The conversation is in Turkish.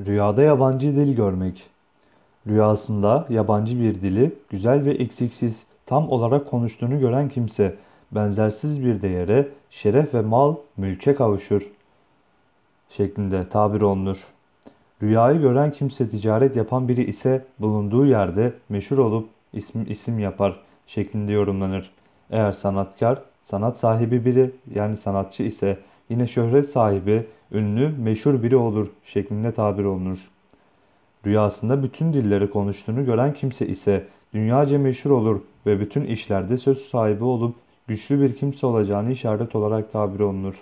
Rüyada yabancı dil görmek. Rüyasında yabancı bir dili güzel ve eksiksiz tam olarak konuştuğunu gören kimse benzersiz bir değere, şeref ve mal, mülke kavuşur şeklinde tabir olunur. Rüyayı gören kimse ticaret yapan biri ise bulunduğu yerde meşhur olup isim, isim yapar şeklinde yorumlanır. Eğer sanatkar, sanat sahibi biri yani sanatçı ise yine şöhret sahibi, ünlü, meşhur biri olur şeklinde tabir olunur. Rüyasında bütün dilleri konuştuğunu gören kimse ise dünyaca meşhur olur ve bütün işlerde söz sahibi olup güçlü bir kimse olacağını işaret olarak tabir olunur.